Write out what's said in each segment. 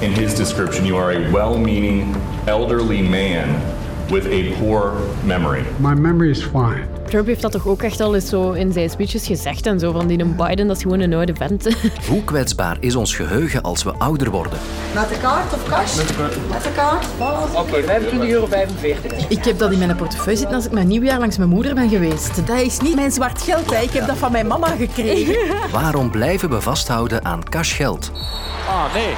in his description, you are a well meaning elderly man with a poor memory. My memory is fine. Trump heeft dat toch ook echt al eens zo in zijn speeches gezegd en zo, van die een Biden, dat is gewoon een oude vent. Hoe kwetsbaar is ons geheugen als we ouder worden? Met de kaart of cash? Met de kaart. Oké, 25,45 euro. Ik heb dat in mijn portefeuille zitten als ik mijn nieuwjaar langs mijn moeder ben geweest. Dat is niet mijn zwart geld, hè. ik heb dat van mijn mama gekregen. Waarom blijven we vasthouden aan cashgeld? Ah, nee.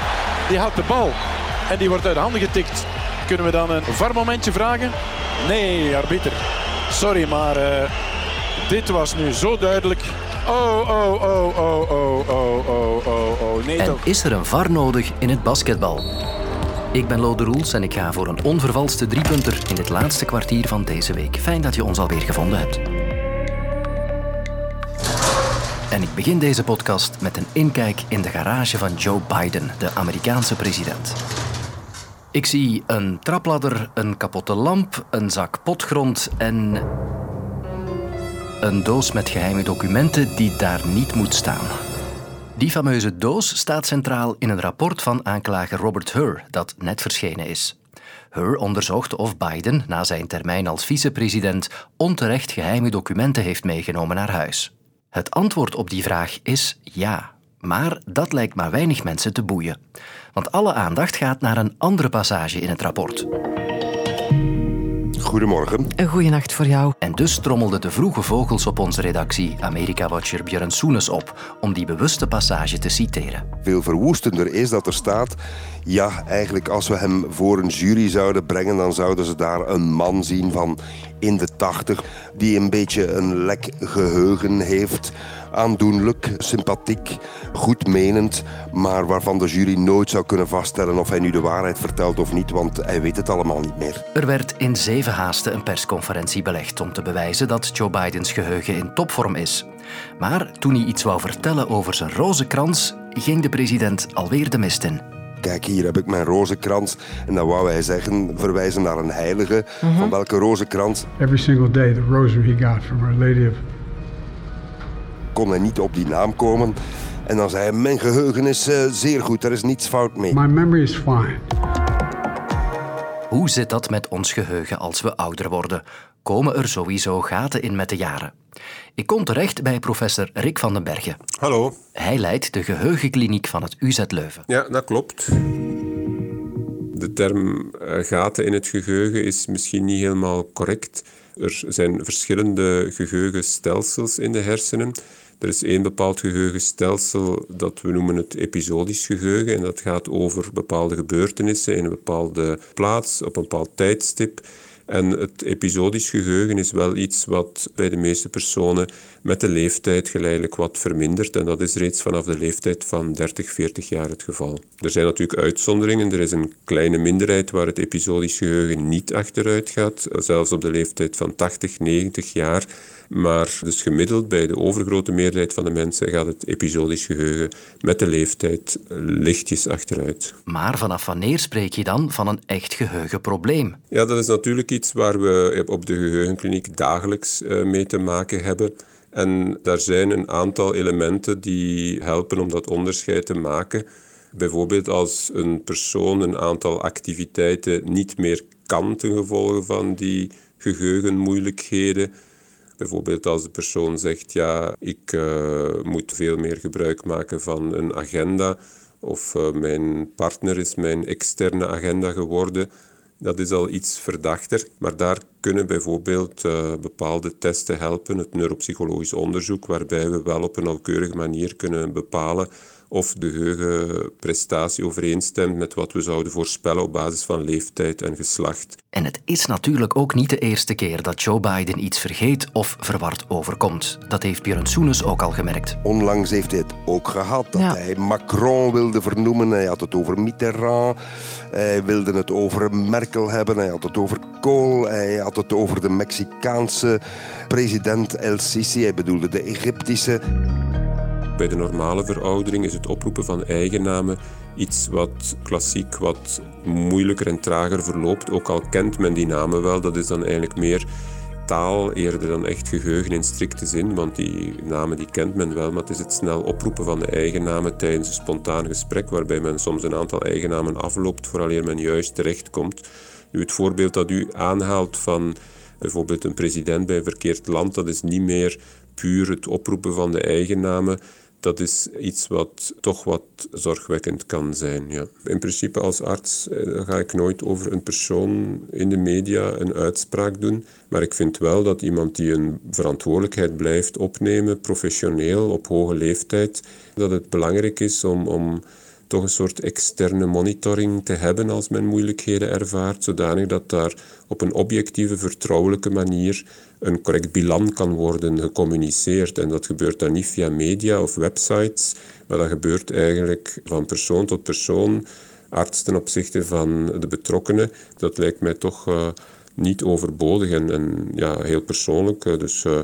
Die houdt de bal. En die wordt uit de handen getikt. Kunnen we dan een VAR-momentje vragen? Nee, arbiter. Sorry, maar uh, dit was nu zo duidelijk. Oh, oh, oh, oh, oh, oh, oh, oh, oh. Nee en toch. is er een VAR nodig in het basketbal? Ik ben Lode Roels en ik ga voor een onvervalste driepunter in het laatste kwartier van deze week. Fijn dat je ons alweer gevonden hebt. En ik begin deze podcast met een inkijk in de garage van Joe Biden, de Amerikaanse president. Ik zie een trapladder, een kapotte lamp, een zak potgrond en. een doos met geheime documenten die daar niet moet staan. Die fameuze doos staat centraal in een rapport van aanklager Robert Hur, dat net verschenen is. Hur onderzocht of Biden na zijn termijn als vicepresident onterecht geheime documenten heeft meegenomen naar huis. Het antwoord op die vraag is ja, maar dat lijkt maar weinig mensen te boeien. Want alle aandacht gaat naar een andere passage in het rapport. Goedemorgen. Een goede nacht voor jou. En dus trommelden de vroege vogels op onze redactie Amerika-watcher Björn Soenes op om die bewuste passage te citeren. Veel verwoestender is dat er staat... Ja, eigenlijk als we hem voor een jury zouden brengen... dan zouden ze daar een man zien van in de tachtig... die een beetje een lek geheugen heeft aandoenlijk, sympathiek, goedmenend, maar waarvan de jury nooit zou kunnen vaststellen of hij nu de waarheid vertelt of niet, want hij weet het allemaal niet meer. Er werd in zeven haasten een persconferentie belegd om te bewijzen dat Joe Bidens geheugen in topvorm is. Maar toen hij iets wou vertellen over zijn rozenkrans, ging de president alweer de mist in. Kijk, hier heb ik mijn rozenkrans. En dan wou hij zeggen, verwijzen naar een heilige. Van welke rozenkrans? Every single day, the rosary he got from Our Lady of kon hij niet op die naam komen. En dan zei hij, mijn geheugen is uh, zeer goed, er is niets fout mee. My memory is fine. Hoe zit dat met ons geheugen als we ouder worden? Komen er sowieso gaten in met de jaren? Ik kom terecht bij professor Rick van den Bergen. Hallo. Hij leidt de geheugenkliniek van het UZ Leuven. Ja, dat klopt. De term uh, gaten in het geheugen is misschien niet helemaal correct. Er zijn verschillende geheugenstelsels in de hersenen. Er is één bepaald geheugenstelsel dat we noemen het episodisch geheugen. En dat gaat over bepaalde gebeurtenissen in een bepaalde plaats, op een bepaald tijdstip. En het episodisch geheugen is wel iets wat bij de meeste personen met de leeftijd geleidelijk wat vermindert. En dat is reeds vanaf de leeftijd van 30, 40 jaar het geval. Er zijn natuurlijk uitzonderingen. Er is een kleine minderheid waar het episodisch geheugen niet achteruit gaat. Zelfs op de leeftijd van 80, 90 jaar. Maar dus gemiddeld bij de overgrote meerderheid van de mensen gaat het episodisch geheugen met de leeftijd lichtjes achteruit. Maar vanaf wanneer spreek je dan van een echt geheugenprobleem? Ja, dat is natuurlijk iets waar we op de geheugenkliniek dagelijks mee te maken hebben. En daar zijn een aantal elementen die helpen om dat onderscheid te maken. Bijvoorbeeld als een persoon een aantal activiteiten niet meer kan ten gevolge van die geheugenmoeilijkheden. Bijvoorbeeld als de persoon zegt, ja, ik uh, moet veel meer gebruik maken van een agenda. Of uh, mijn partner is mijn externe agenda geworden. Dat is al iets verdachter, maar daar kunnen bijvoorbeeld uh, bepaalde testen helpen. Het neuropsychologisch onderzoek, waarbij we wel op een nauwkeurige manier kunnen bepalen of de geheugenprestatie overeenstemt met wat we zouden voorspellen op basis van leeftijd en geslacht. En het is natuurlijk ook niet de eerste keer dat Joe Biden iets vergeet of verward overkomt. Dat heeft Björn Soenes ook al gemerkt. Onlangs heeft hij het ook gehad, dat ja. hij Macron wilde vernoemen. Hij had het over Mitterrand, hij wilde het over Merkel hebben, hij had het over Kohl, hij had het over de Mexicaanse president El Sisi, hij bedoelde de Egyptische. Bij de normale veroudering is het oproepen van eigennamen iets wat klassiek wat moeilijker en trager verloopt. Ook al kent men die namen wel, dat is dan eigenlijk meer taal eerder dan echt geheugen in strikte zin, want die namen die kent men wel, maar het is het snel oproepen van de eigen namen tijdens een spontaan gesprek, waarbij men soms een aantal eigen namen afloopt vooraleer men juist terechtkomt. Nu, het voorbeeld dat u aanhaalt van bijvoorbeeld een president bij een verkeerd land, dat is niet meer puur het oproepen van de eigen namen, dat is iets wat toch wat zorgwekkend kan zijn. Ja. In principe als arts eh, ga ik nooit over een persoon in de media een uitspraak doen. Maar ik vind wel dat iemand die een verantwoordelijkheid blijft opnemen, professioneel, op hoge leeftijd, dat het belangrijk is om, om toch een soort externe monitoring te hebben als men moeilijkheden ervaart, zodanig dat daar op een objectieve, vertrouwelijke manier een correct bilan kan worden gecommuniceerd. En dat gebeurt dan niet via media of websites, maar dat gebeurt eigenlijk van persoon tot persoon, arts ten opzichte van de betrokkenen. Dat lijkt mij toch uh, niet overbodig en, ja, heel persoonlijk. Uh, dus uh,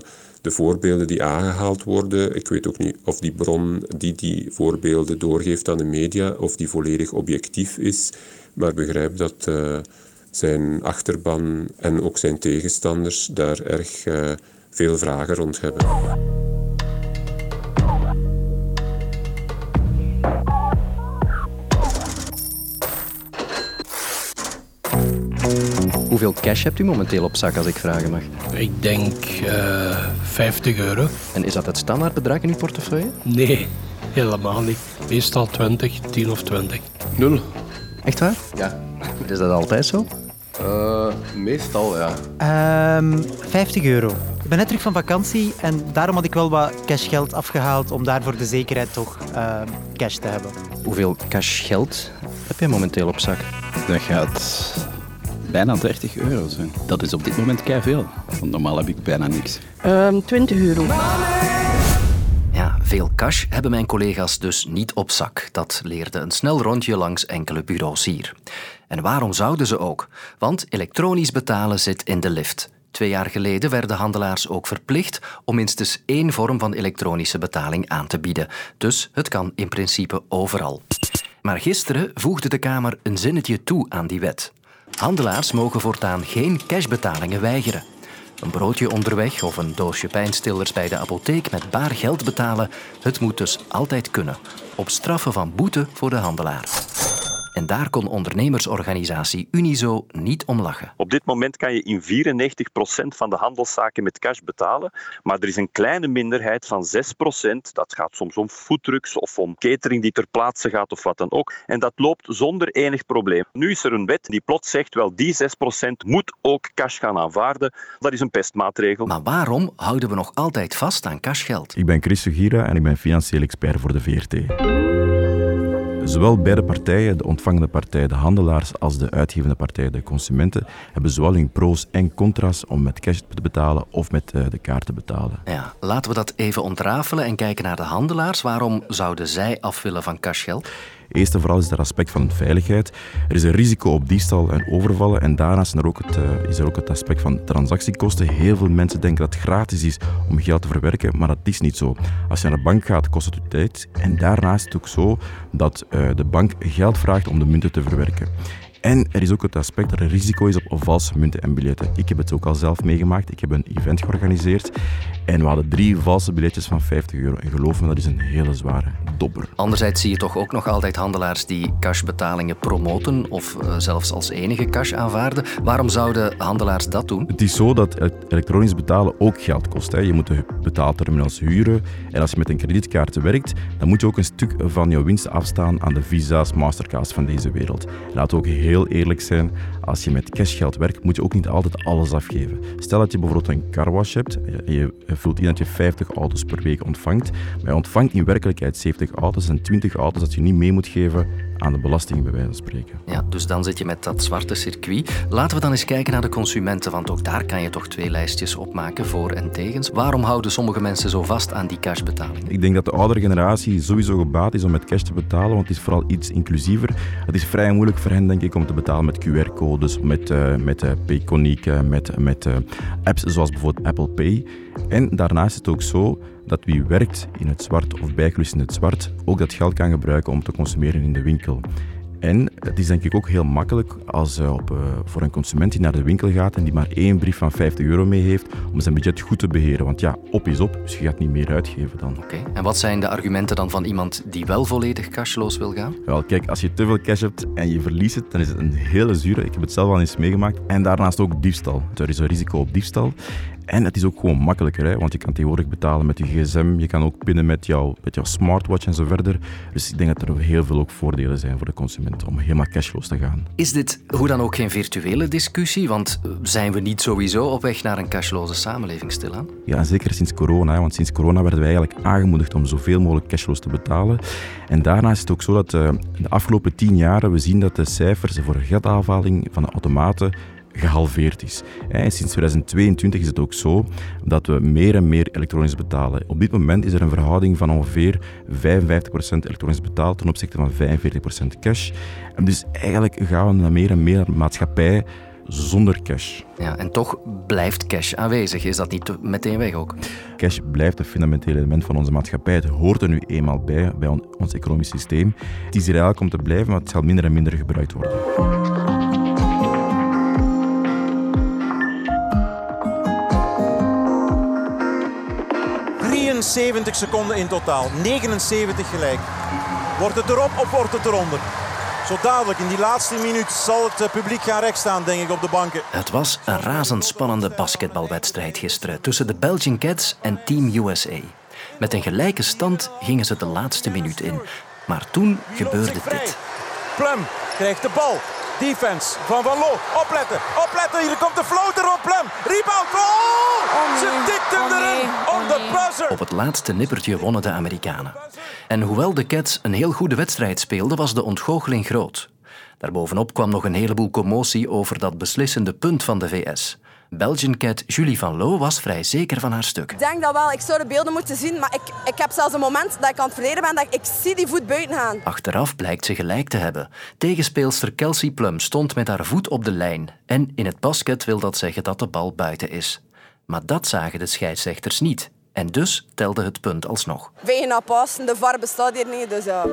de voorbeelden die aangehaald worden, ik weet ook niet of die bron die die voorbeelden doorgeeft aan de media, of die volledig objectief is, maar begrijp dat zijn achterban en ook zijn tegenstanders daar erg uh, veel vragen rond hebben. Hoeveel cash hebt u momenteel op zak, als ik vragen mag? Ik denk uh, eh, 50 euro. En is dat het standaardbedrag in uw portefeuille? Nee, helemaal niet. Meestal 20, 10 of 20. Nul. Echt waar? Ja. Is dat altijd zo? Uh, meestal, ja. Um, ehm, 50 euro. Ik ben net terug van vakantie en daarom had ik wel wat cashgeld afgehaald om daar voor de zekerheid toch uh, cash te hebben. Hoeveel cashgeld heb je momenteel op zak? Dat gaat bijna 30 euro zijn. Dat is op dit moment kei veel, want normaal heb ik bijna niks. Um, 20 euro. Ja, veel cash hebben mijn collega's dus niet op zak. Dat leerde een snel rondje langs enkele bureaus hier. En waarom zouden ze ook? Want elektronisch betalen zit in de lift. Twee jaar geleden werden handelaars ook verplicht om minstens één vorm van elektronische betaling aan te bieden. Dus het kan in principe overal. Maar gisteren voegde de Kamer een zinnetje toe aan die wet. Handelaars mogen voortaan geen cashbetalingen weigeren. Een broodje onderweg of een doosje pijnstillers bij de apotheek met baar geld betalen, het moet dus altijd kunnen. Op straffen van boete voor de handelaar. En daar kon ondernemersorganisatie Unizo niet om lachen. Op dit moment kan je in 94% van de handelszaken met cash betalen, maar er is een kleine minderheid van 6%. Dat gaat soms om foodtrucks of om catering die ter plaatse gaat of wat dan ook. En dat loopt zonder enig probleem. Nu is er een wet die plots zegt, wel die 6% moet ook cash gaan aanvaarden. Dat is een pestmaatregel. Maar waarom houden we nog altijd vast aan cashgeld? Ik ben Chris Gira en ik ben financieel expert voor de VRT. Zowel beide partijen, de ontvangende partij, de handelaars, als de uitgevende partij, de consumenten, hebben zowel hun pro's en contra's om met cash te betalen of met eh, de kaart te betalen. Ja, laten we dat even ontrafelen en kijken naar de handelaars. Waarom zouden zij af willen van cashgeld? Eerst en vooral is er aspect van veiligheid. Er is een risico op diefstal en overvallen. En daarnaast is er ook het, uh, is er ook het aspect van transactiekosten. Heel veel mensen denken dat het gratis is om geld te verwerken, maar dat is niet zo. Als je naar de bank gaat, kost het u tijd. En daarnaast is het ook zo dat uh, de bank geld vraagt om de munten te verwerken. En er is ook het aspect dat er risico is op valse munten en biljetten. Ik heb het ook al zelf meegemaakt. Ik heb een event georganiseerd en we hadden drie valse biljetjes van 50 euro. En geloof me, dat is een hele zware dobber. Anderzijds zie je toch ook nog altijd handelaars die cashbetalingen promoten of uh, zelfs als enige cash aanvaarden. Waarom zouden handelaars dat doen? Het is zo dat elektronisch betalen ook geld kost. Hè. Je moet de betaalterminals huren. En als je met een kredietkaart werkt, dan moet je ook een stuk van je winst afstaan aan de Visa's, Mastercards van deze wereld. Laat ook heel eerlijk zijn, als je met cashgeld werkt, moet je ook niet altijd alles afgeven. Stel dat je bijvoorbeeld een carwash hebt en je vult in dat je 50 auto's per week ontvangt, maar je ontvangt in werkelijkheid 70 auto's en 20 auto's dat je niet mee moet geven aan de belasting, bij wijze van spreken. Ja, dus dan zit je met dat zwarte circuit. Laten we dan eens kijken naar de consumenten, want ook daar kan je toch twee lijstjes opmaken, voor en tegens. Waarom houden sommige mensen zo vast aan die cashbetaling? Ik denk dat de oudere generatie sowieso gebaat is om met cash te betalen, want het is vooral iets inclusiever. Het is vrij moeilijk voor hen, denk ik, om te betalen met QR-codes, met, uh, met uh, met, met apps zoals bijvoorbeeld Apple Pay. En daarnaast is het ook zo dat wie werkt in het zwart of bijgelust in het zwart ook dat geld kan gebruiken om te consumeren in de winkel. En het is denk ik ook heel makkelijk als uh, op, uh, voor een consument die naar de winkel gaat en die maar één brief van 50 euro mee heeft, om zijn budget goed te beheren. Want ja, op is op, dus je gaat niet meer uitgeven dan. Oké, en wat zijn de argumenten dan van iemand die wel volledig cashloos wil gaan? Wel, kijk, als je te veel cash hebt en je verliest het, dan is het een hele zure. Ik heb het zelf al eens meegemaakt. En daarnaast ook diefstal. Er is een risico op diefstal. En het is ook gewoon makkelijker, hè? want je kan tegenwoordig betalen met je gsm, je kan ook pinnen met, jou, met jouw smartwatch en zo verder. Dus ik denk dat er heel veel ook voordelen zijn voor de consument om helemaal cashloos te gaan. Is dit hoe dan ook geen virtuele discussie? Want eh, zijn we niet sowieso op weg naar een cashloze samenleving stilaan? Ja, zeker sinds corona. Want sinds corona werden wij eigenlijk aangemoedigd om zoveel mogelijk cashloos te betalen. En daarnaast is het ook zo dat uh, de afgelopen tien jaren we zien dat de cijfers voor geldafhaling van de automaten gehalveerd is. En sinds 2022 is het ook zo dat we meer en meer elektronisch betalen. Op dit moment is er een verhouding van ongeveer 55% elektronisch betaald ten opzichte van 45% cash. En dus eigenlijk gaan we naar meer en meer maatschappij zonder cash. Ja, en toch blijft cash aanwezig. Is dat niet meteen weg ook? Cash blijft een fundamenteel element van onze maatschappij. Het hoort er nu eenmaal bij, bij ons economisch systeem. Het is hier eigenlijk om te blijven, maar het zal minder en minder gebruikt worden. 70 seconden in totaal. 79 gelijk. Wordt het erop of wordt het eronder? Zo dadelijk, in die laatste minuut, zal het eh, publiek gaan rechtstaan, denk ik, op de banken. Het was een razendspannende basketbalwedstrijd gisteren tussen de Belgian Cats en Team USA. Met een gelijke stand gingen ze de laatste minuut in. Maar toen gebeurde dit. Plum krijgt de bal. Defense van Van Loo. Opletten, opletten. Hier komt de floater op Plum. Rebound. Oh! Ze tikten oh, erin. On the buzzer. Op het laatste nippertje wonnen de Amerikanen. En hoewel de Cats een heel goede wedstrijd speelden, was de ontgoocheling groot. Daarbovenop kwam nog een heleboel commotie over dat beslissende punt van de VS. Belgian cat Julie van Loo was vrij zeker van haar stuk. Ik denk dat wel. Ik zou de beelden moeten zien, maar ik, ik heb zelfs een moment dat ik aan het verleden ben dat ik, zie die voet buiten gaan. Achteraf blijkt ze gelijk te hebben. Tegenspeelster Kelsey Plum stond met haar voet op de lijn. En in het basket wil dat zeggen dat de bal buiten is. Maar dat zagen de scheidsrechters niet. En dus telde het punt alsnog. Wegen passen, de VAR bestaat hier niet, dus ja.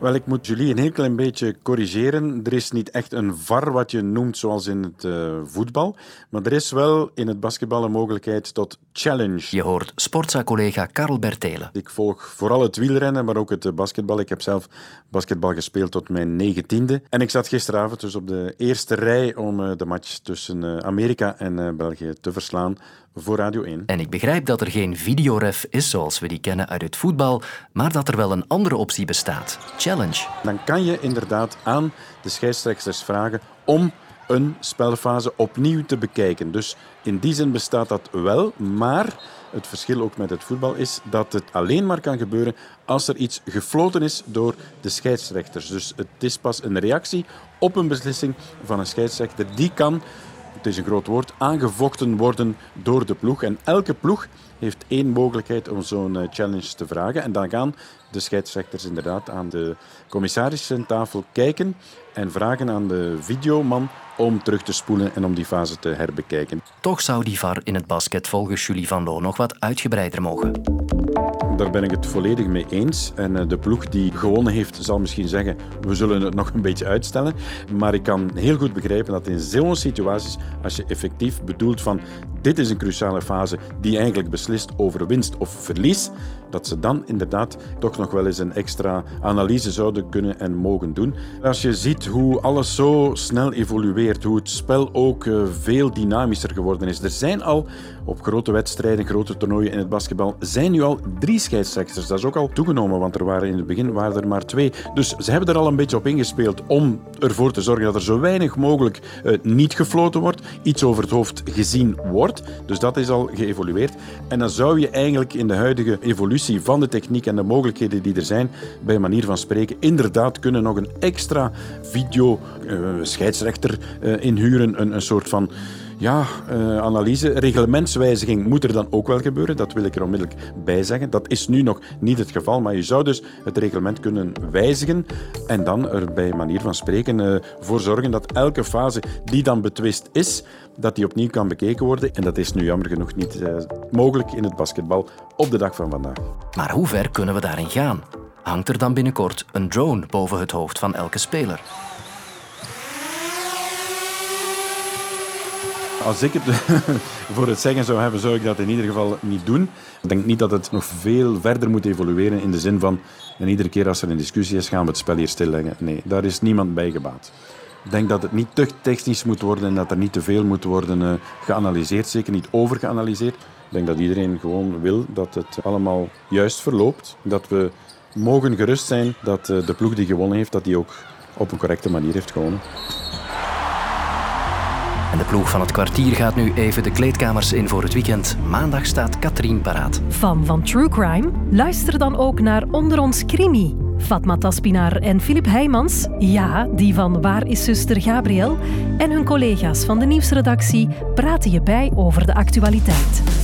Wel, ik moet jullie een heel klein beetje corrigeren. Er is niet echt een VAR wat je noemt zoals in het uh, voetbal. Maar er is wel in het basketbal een mogelijkheid tot challenge. Je hoort sportza-collega Karel Bertelen. Ik volg vooral het wielrennen, maar ook het basketbal. Ik heb zelf basketbal gespeeld tot mijn negentiende. En ik zat gisteravond dus op de eerste rij om uh, de match tussen uh, Amerika en België te verslaan voor Radio 1. En ik begrijp dat er geen videoref is zoals we die kennen uit het voetbal, maar dat er wel een andere optie bestaat. Challenge. Dan kan je inderdaad aan de scheidsrechters vragen om een spelfase opnieuw te bekijken. Dus in die zin bestaat dat wel, maar het verschil ook met het voetbal is dat het alleen maar kan gebeuren als er iets gefloten is door de scheidsrechters. Dus het is pas een reactie op een beslissing van een scheidsrechter. Die kan het is een groot woord, aangevochten worden door de ploeg. En elke ploeg heeft één mogelijkheid om zo'n eh, challenge te vragen. En dan gaan de scheidsrechters inderdaad aan de commissarissen-tafel kijken en vragen aan de videoman om terug te spoelen en om die fase te herbekijken. Toch zou die VAR in het basket volgens Julie van Loo nog wat uitgebreider mogen. Daar ben ik het volledig mee eens. En eh, de ploeg die gewonnen heeft, zal misschien zeggen: we zullen het nog een beetje uitstellen. Maar ik kan heel goed begrijpen dat in zo'n situaties, als je effectief bedoelt van dit is een cruciale fase die eigenlijk beslist over winst of verlies, dat ze dan inderdaad toch nog wel eens een extra analyse zouden kunnen en mogen doen. Als je ziet hoe alles zo snel evolueert, hoe het spel ook eh, veel dynamischer geworden is. Er zijn al op grote wedstrijden, grote toernooien in het basketbal, zijn nu al drie scheidsrechters. Dat is ook al toegenomen, want er waren in het begin waren er maar twee. Dus ze hebben er al een beetje op ingespeeld om ervoor te zorgen dat er zo weinig mogelijk uh, niet gefloten wordt, iets over het hoofd gezien wordt. Dus dat is al geëvolueerd. En dan zou je eigenlijk in de huidige evolutie van de techniek en de mogelijkheden die er zijn, bij manier van spreken, inderdaad kunnen nog een extra video uh, scheidsrechter uh, inhuren, een, een soort van ja, uh, analyse. Reglementswijziging moet er dan ook wel gebeuren, dat wil ik er onmiddellijk bij zeggen. Dat is nu nog niet het geval, maar je zou dus het reglement kunnen wijzigen en dan er bij manier van spreken uh, voor zorgen dat elke fase die dan betwist is, dat die opnieuw kan bekeken worden. En dat is nu jammer genoeg niet uh, mogelijk in het basketbal op de dag van vandaag. Maar hoe ver kunnen we daarin gaan? hangt er dan binnenkort een drone boven het hoofd van elke speler. Als ik het voor het zeggen zou hebben, zou ik dat in ieder geval niet doen. Ik denk niet dat het nog veel verder moet evolueren in de zin van en iedere keer als er een discussie is, gaan we het spel hier stilleggen. Nee, daar is niemand bij gebaat. Ik denk dat het niet te technisch moet worden en dat er niet te veel moet worden uh, geanalyseerd, zeker niet overgeanalyseerd. Ik denk dat iedereen gewoon wil dat het allemaal juist verloopt. Dat we mogen gerust zijn dat uh, de ploeg die gewonnen heeft, dat die ook op een correcte manier heeft gewonnen. De ploeg van het kwartier gaat nu even de kleedkamers in voor het weekend. Maandag staat Katrien paraat. Fan van True Crime? Luister dan ook naar Onder ons Krimi. Fatma Taspinar en Filip Heijmans, ja, die van Waar is zuster Gabriel, en hun collega's van de nieuwsredactie praten je bij over de actualiteit.